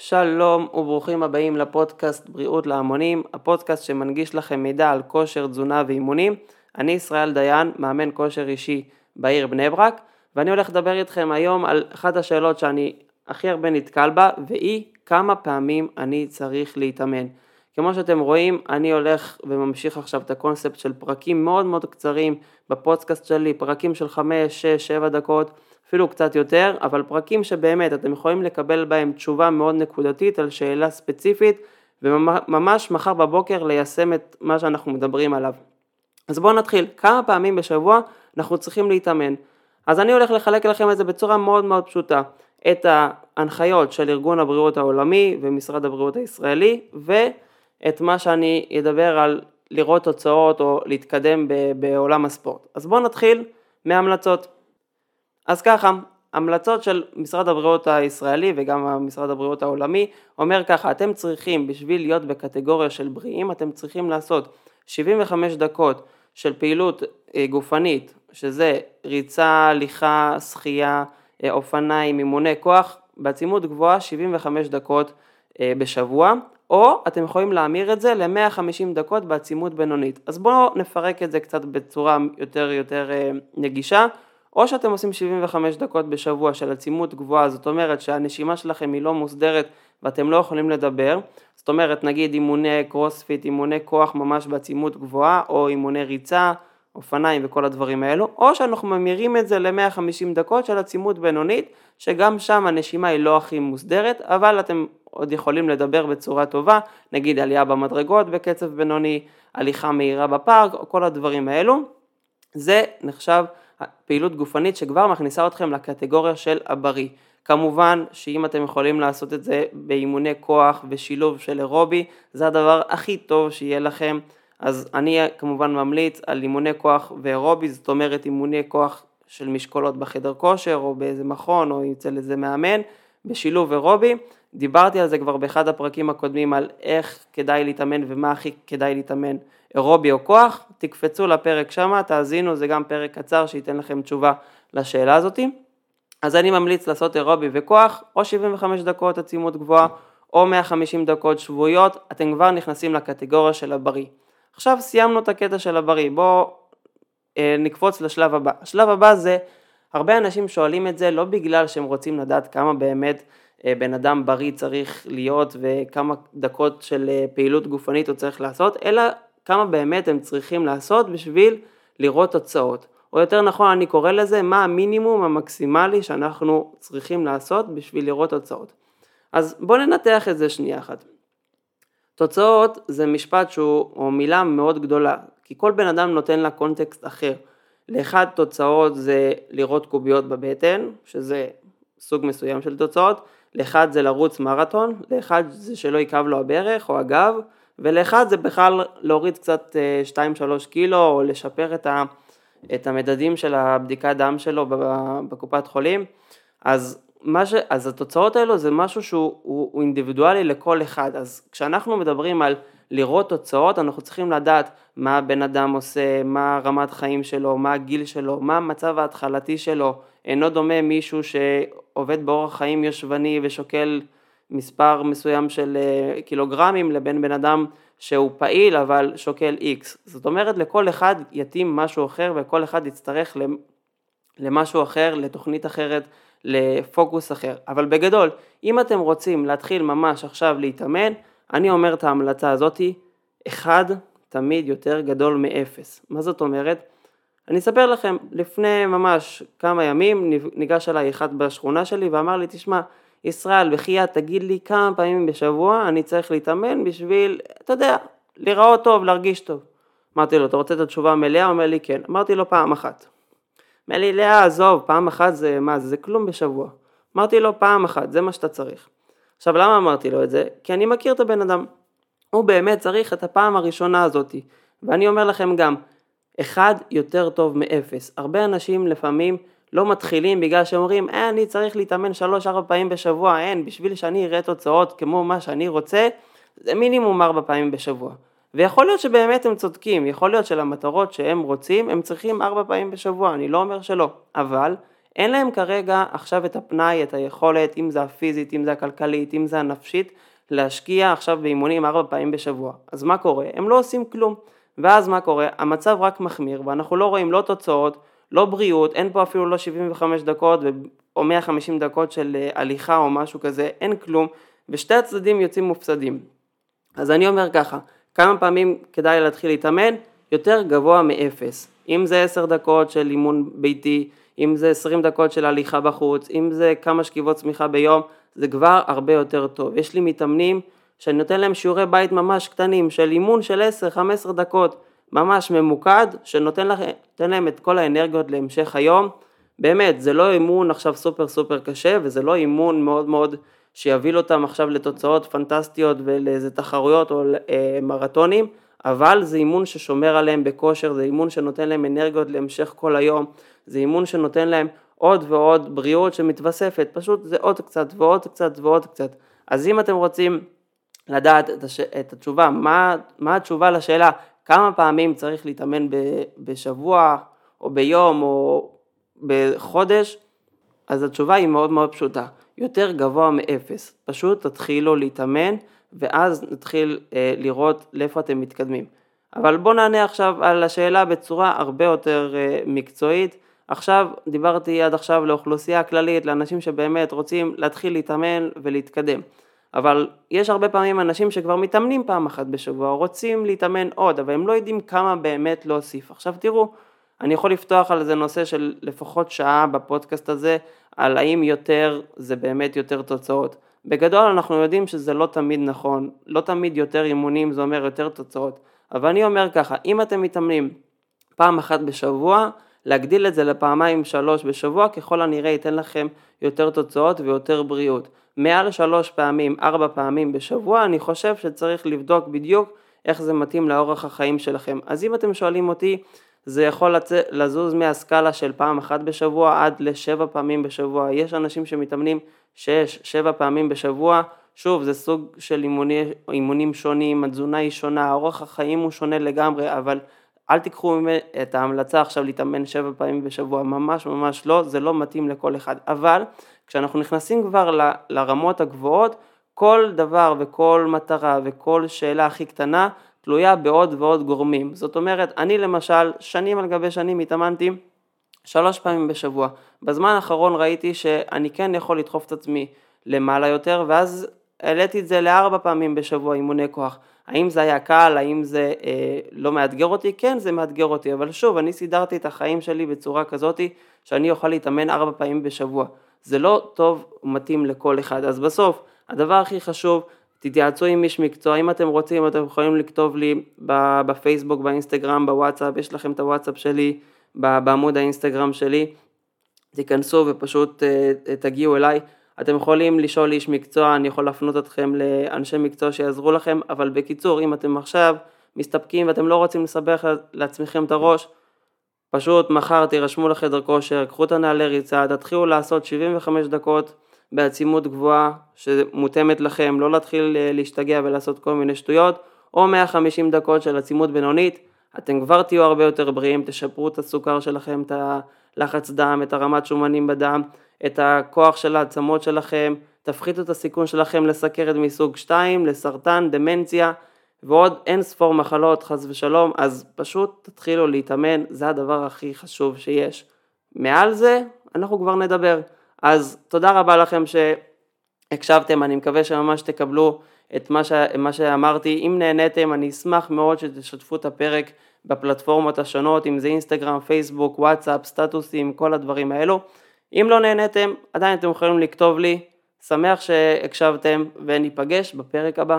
שלום וברוכים הבאים לפודקאסט בריאות להמונים, הפודקאסט שמנגיש לכם מידע על כושר, תזונה ואימונים. אני ישראל דיין, מאמן כושר אישי בעיר בני ברק, ואני הולך לדבר איתכם היום על אחת השאלות שאני הכי הרבה נתקל בה, והיא כמה פעמים אני צריך להתאמן. כמו שאתם רואים, אני הולך וממשיך עכשיו את הקונספט של פרקים מאוד מאוד קצרים בפודקאסט שלי, פרקים של 5, 6, 7 דקות. אפילו קצת יותר, אבל פרקים שבאמת אתם יכולים לקבל בהם תשובה מאוד נקודתית על שאלה ספציפית, וממש מחר בבוקר ליישם את מה שאנחנו מדברים עליו. אז בואו נתחיל, כמה פעמים בשבוע אנחנו צריכים להתאמן. אז אני הולך לחלק לכם את זה בצורה מאוד מאוד פשוטה, את ההנחיות של ארגון הבריאות העולמי ומשרד הבריאות הישראלי, ואת מה שאני אדבר על לראות תוצאות או להתקדם בעולם הספורט. אז בואו נתחיל מהמלצות. אז ככה, המלצות של משרד הבריאות הישראלי וגם משרד הבריאות העולמי אומר ככה, אתם צריכים בשביל להיות בקטגוריה של בריאים, אתם צריכים לעשות 75 דקות של פעילות אה, גופנית, שזה ריצה, הליכה, שחייה, אה, אופניים, אימוני כוח, בעצימות גבוהה 75 דקות אה, בשבוע, או אתם יכולים להמיר את זה ל-150 דקות בעצימות בינונית. אז בואו נפרק את זה קצת בצורה יותר יותר נגישה. או שאתם עושים 75 דקות בשבוע של עצימות גבוהה, זאת אומרת שהנשימה שלכם היא לא מוסדרת ואתם לא יכולים לדבר, זאת אומרת נגיד אימוני קרוספיט, אימוני כוח ממש בעצימות גבוהה, או אימוני ריצה, אופניים וכל הדברים האלו, או שאנחנו ממירים את זה ל-150 דקות של עצימות בינונית, שגם שם הנשימה היא לא הכי מוסדרת, אבל אתם עוד יכולים לדבר בצורה טובה, נגיד עלייה במדרגות בקצב בינוני, הליכה מהירה בפארק, כל הדברים האלו. זה נחשב פעילות גופנית שכבר מכניסה אתכם לקטגוריה של הבריא. כמובן שאם אתם יכולים לעשות את זה באימוני כוח ושילוב של אירובי, זה הדבר הכי טוב שיהיה לכם. אז אני כמובן ממליץ על אימוני כוח ואירובי, זאת אומרת אימוני כוח של משקולות בחדר כושר או באיזה מכון או אצל איזה מאמן, בשילוב אירובי. דיברתי על זה כבר באחד הפרקים הקודמים על איך כדאי להתאמן ומה הכי כדאי להתאמן אירובי או כוח, תקפצו לפרק שמה, תאזינו, זה גם פרק קצר שייתן לכם תשובה לשאלה הזאתי. אז אני ממליץ לעשות אירובי וכוח, או 75 דקות עצימות גבוהה, או 150 דקות שבועיות, אתם כבר נכנסים לקטגוריה של הבריא. עכשיו סיימנו את הקטע של הבריא, בואו אה, נקפוץ לשלב הבא. השלב הבא זה, הרבה אנשים שואלים את זה לא בגלל שהם רוצים לדעת כמה באמת בן אדם בריא צריך להיות וכמה דקות של אה, פעילות גופנית הוא צריך לעשות, אלא כמה באמת הם צריכים לעשות בשביל לראות תוצאות. או יותר נכון אני קורא לזה מה המינימום המקסימלי שאנחנו צריכים לעשות בשביל לראות תוצאות. אז בואו ננתח את זה שנייה אחת. תוצאות זה משפט שהוא, או מילה מאוד גדולה, כי כל בן אדם נותן לה קונטקסט אחר. לאחד תוצאות זה לראות קוביות בבטן, שזה סוג מסוים של תוצאות, לאחד זה לרוץ מרתון, לאחד זה שלא יכאב לו הברך או הגב, ולאחד זה בכלל להוריד קצת 2-3 אה, קילו או לשפר את, ה, את המדדים של הבדיקת דם שלו בקופת חולים, אז, ש, אז התוצאות האלו זה משהו שהוא הוא, הוא אינדיבידואלי לכל אחד, אז כשאנחנו מדברים על לראות תוצאות אנחנו צריכים לדעת מה הבן אדם עושה, מה רמת חיים שלו, מה הגיל שלו, מה המצב ההתחלתי שלו, אינו דומה מישהו שעובד באורח חיים יושבני ושוקל מספר מסוים של אה, קילוגרמים לבין בן אדם שהוא פעיל אבל שוקל איקס. זאת אומרת לכל אחד יתאים משהו אחר וכל אחד יצטרך למשהו אחר, לתוכנית אחרת, לפוקוס אחר. אבל בגדול, אם אתם רוצים להתחיל ממש עכשיו להתאמן, אני אומר את ההמלצה הזאתי, אחד תמיד יותר גדול מאפס. מה זאת אומרת? אני אספר לכם, לפני ממש כמה ימים ניגש אליי אחד בשכונה שלי ואמר לי, תשמע, ישראל, בחייאת, תגיד לי כמה פעמים בשבוע אני צריך להתאמן בשביל, אתה יודע, להיראות טוב, להרגיש טוב. אמרתי לו, אתה רוצה את התשובה המלאה? הוא אומר לי, כן. אמרתי לו, פעם אחת. אומר לי, לאה, עזוב, פעם אחת זה, מה זה, זה כלום בשבוע. אמרתי לו, פעם אחת, זה מה שאתה צריך. עכשיו, למה אמרתי לו את זה? כי אני מכיר את הבן אדם. הוא באמת צריך את הפעם הראשונה הזאתי. ואני אומר לכם גם, אחד יותר טוב מאפס. הרבה אנשים לפעמים לא מתחילים בגלל שאומרים, אה, אני צריך להתאמן שלוש-ארבע פעמים בשבוע, אין, בשביל שאני אראה תוצאות כמו מה שאני רוצה, זה מינימום ארבע פעמים בשבוע. ויכול להיות שבאמת הם צודקים, יכול להיות שלמטרות שהם רוצים, הם צריכים ארבע פעמים בשבוע, אני לא אומר שלא, אבל אין להם כרגע עכשיו את הפנאי, את היכולת, אם זה הפיזית, אם זה הכלכלית, אם זה הנפשית, להשקיע עכשיו באימונים ארבע פעמים בשבוע. אז מה קורה? הם לא עושים כלום. ואז מה קורה? המצב רק מחמיר ואנחנו לא רואים לא תוצאות, לא בריאות, אין פה אפילו לא 75 דקות או 150 דקות של אה, הליכה או משהו כזה, אין כלום, ושתי הצדדים יוצאים מופסדים. אז אני אומר ככה, כמה פעמים כדאי להתחיל להתאמן? יותר גבוה מאפס. אם זה 10 דקות של אימון ביתי, אם זה 20 דקות של הליכה בחוץ, אם זה כמה שכיבות צמיחה ביום, זה כבר הרבה יותר טוב. יש לי מתאמנים שאני נותן להם שיעורי בית ממש קטנים של אימון של 10-15 דקות, ממש ממוקד, שנותן לכם, להם את כל האנרגיות להמשך היום. באמת, זה לא אימון עכשיו סופר סופר קשה, וזה לא אימון מאוד מאוד שיביא אותם עכשיו לתוצאות פנטסטיות ולאיזה תחרויות או אה, מרתונים, אבל זה אימון ששומר עליהם בכושר, זה אימון שנותן להם אנרגיות להמשך כל היום, זה אימון שנותן להם עוד ועוד בריאות שמתווספת, פשוט זה עוד קצת ועוד קצת ועוד קצת. אז אם אתם רוצים לדעת את, הש... את התשובה, מה, מה התשובה לשאלה כמה פעמים צריך להתאמן ב... בשבוע או ביום או בחודש, אז התשובה היא מאוד מאוד פשוטה, יותר גבוה מאפס, פשוט תתחילו להתאמן ואז נתחיל אה, לראות לאיפה אתם מתקדמים. אבל בואו נענה עכשיו על השאלה בצורה הרבה יותר אה, מקצועית. עכשיו דיברתי עד עכשיו לאוכלוסייה כללית, לאנשים שבאמת רוצים להתחיל להתאמן ולהתקדם. אבל יש הרבה פעמים אנשים שכבר מתאמנים פעם אחת בשבוע, רוצים להתאמן עוד, אבל הם לא יודעים כמה באמת להוסיף. עכשיו תראו, אני יכול לפתוח על זה נושא של לפחות שעה בפודקאסט הזה, על האם יותר זה באמת יותר תוצאות. בגדול אנחנו יודעים שזה לא תמיד נכון, לא תמיד יותר אימונים זה אומר יותר תוצאות, אבל אני אומר ככה, אם אתם מתאמנים פעם אחת בשבוע, להגדיל את זה לפעמיים שלוש בשבוע, ככל הנראה ייתן לכם יותר תוצאות ויותר בריאות. מעל שלוש פעמים, ארבע פעמים בשבוע, אני חושב שצריך לבדוק בדיוק איך זה מתאים לאורח החיים שלכם. אז אם אתם שואלים אותי, זה יכול לצ... לזוז מהסקאלה של פעם אחת בשבוע עד לשבע פעמים בשבוע. יש אנשים שמתאמנים שש, שבע פעמים בשבוע. שוב, זה סוג של אימוני, אימונים שונים, התזונה היא שונה, אורח החיים הוא שונה לגמרי, אבל אל תיקחו את ההמלצה עכשיו להתאמן שבע פעמים בשבוע, ממש ממש לא, זה לא מתאים לכל אחד. אבל כשאנחנו נכנסים כבר ל, לרמות הגבוהות, כל דבר וכל מטרה וכל שאלה הכי קטנה תלויה בעוד ועוד גורמים. זאת אומרת, אני למשל, שנים על גבי שנים התאמנתי שלוש פעמים בשבוע. בזמן האחרון ראיתי שאני כן יכול לדחוף את עצמי למעלה יותר, ואז העליתי את זה לארבע פעמים בשבוע אימוני כוח. האם זה היה קל, האם זה אה, לא מאתגר אותי? כן, זה מאתגר אותי, אבל שוב, אני סידרתי את החיים שלי בצורה כזאתי שאני אוכל להתאמן ארבע פעמים בשבוע. זה לא טוב ומתאים לכל אחד. אז בסוף, הדבר הכי חשוב, תתייעצו עם איש מקצוע, אם אתם רוצים אתם יכולים לכתוב לי בפייסבוק, באינסטגרם, בוואטסאפ, יש לכם את הוואטסאפ שלי בעמוד האינסטגרם שלי, תיכנסו ופשוט אה, תגיעו אליי. אתם יכולים לשאול איש מקצוע, אני יכול להפנות אתכם לאנשי מקצוע שיעזרו לכם, אבל בקיצור, אם אתם עכשיו מסתפקים ואתם לא רוצים לסבך לעצמכם את הראש, פשוט מחר תירשמו לחדר כושר, קחו את הנעלי ריצה, תתחילו לעשות 75 דקות בעצימות גבוהה שמותאמת לכם, לא להתחיל אה, להשתגע ולעשות כל מיני שטויות, או 150 דקות של עצימות בינונית, אתם כבר תהיו הרבה יותר בריאים, תשפרו את הסוכר שלכם, את הלחץ דם, את הרמת שומנים בדם, את הכוח של העצמות שלכם, תפחיתו את הסיכון שלכם לסכרת מסוג 2, לסרטן, דמנציה ועוד אין ספור מחלות חס ושלום, אז פשוט תתחילו להתאמן, זה הדבר הכי חשוב שיש. מעל זה אנחנו כבר נדבר. אז תודה רבה לכם שהקשבתם, אני מקווה שממש תקבלו את מה, ש... מה שאמרתי. אם נהניתם, אני אשמח מאוד שתשתפו את הפרק בפלטפורמות השונות, אם זה אינסטגרם, פייסבוק, וואטסאפ, סטטוסים, כל הדברים האלו. אם לא נהניתם, עדיין אתם יכולים לכתוב לי. שמח שהקשבתם וניפגש בפרק הבא.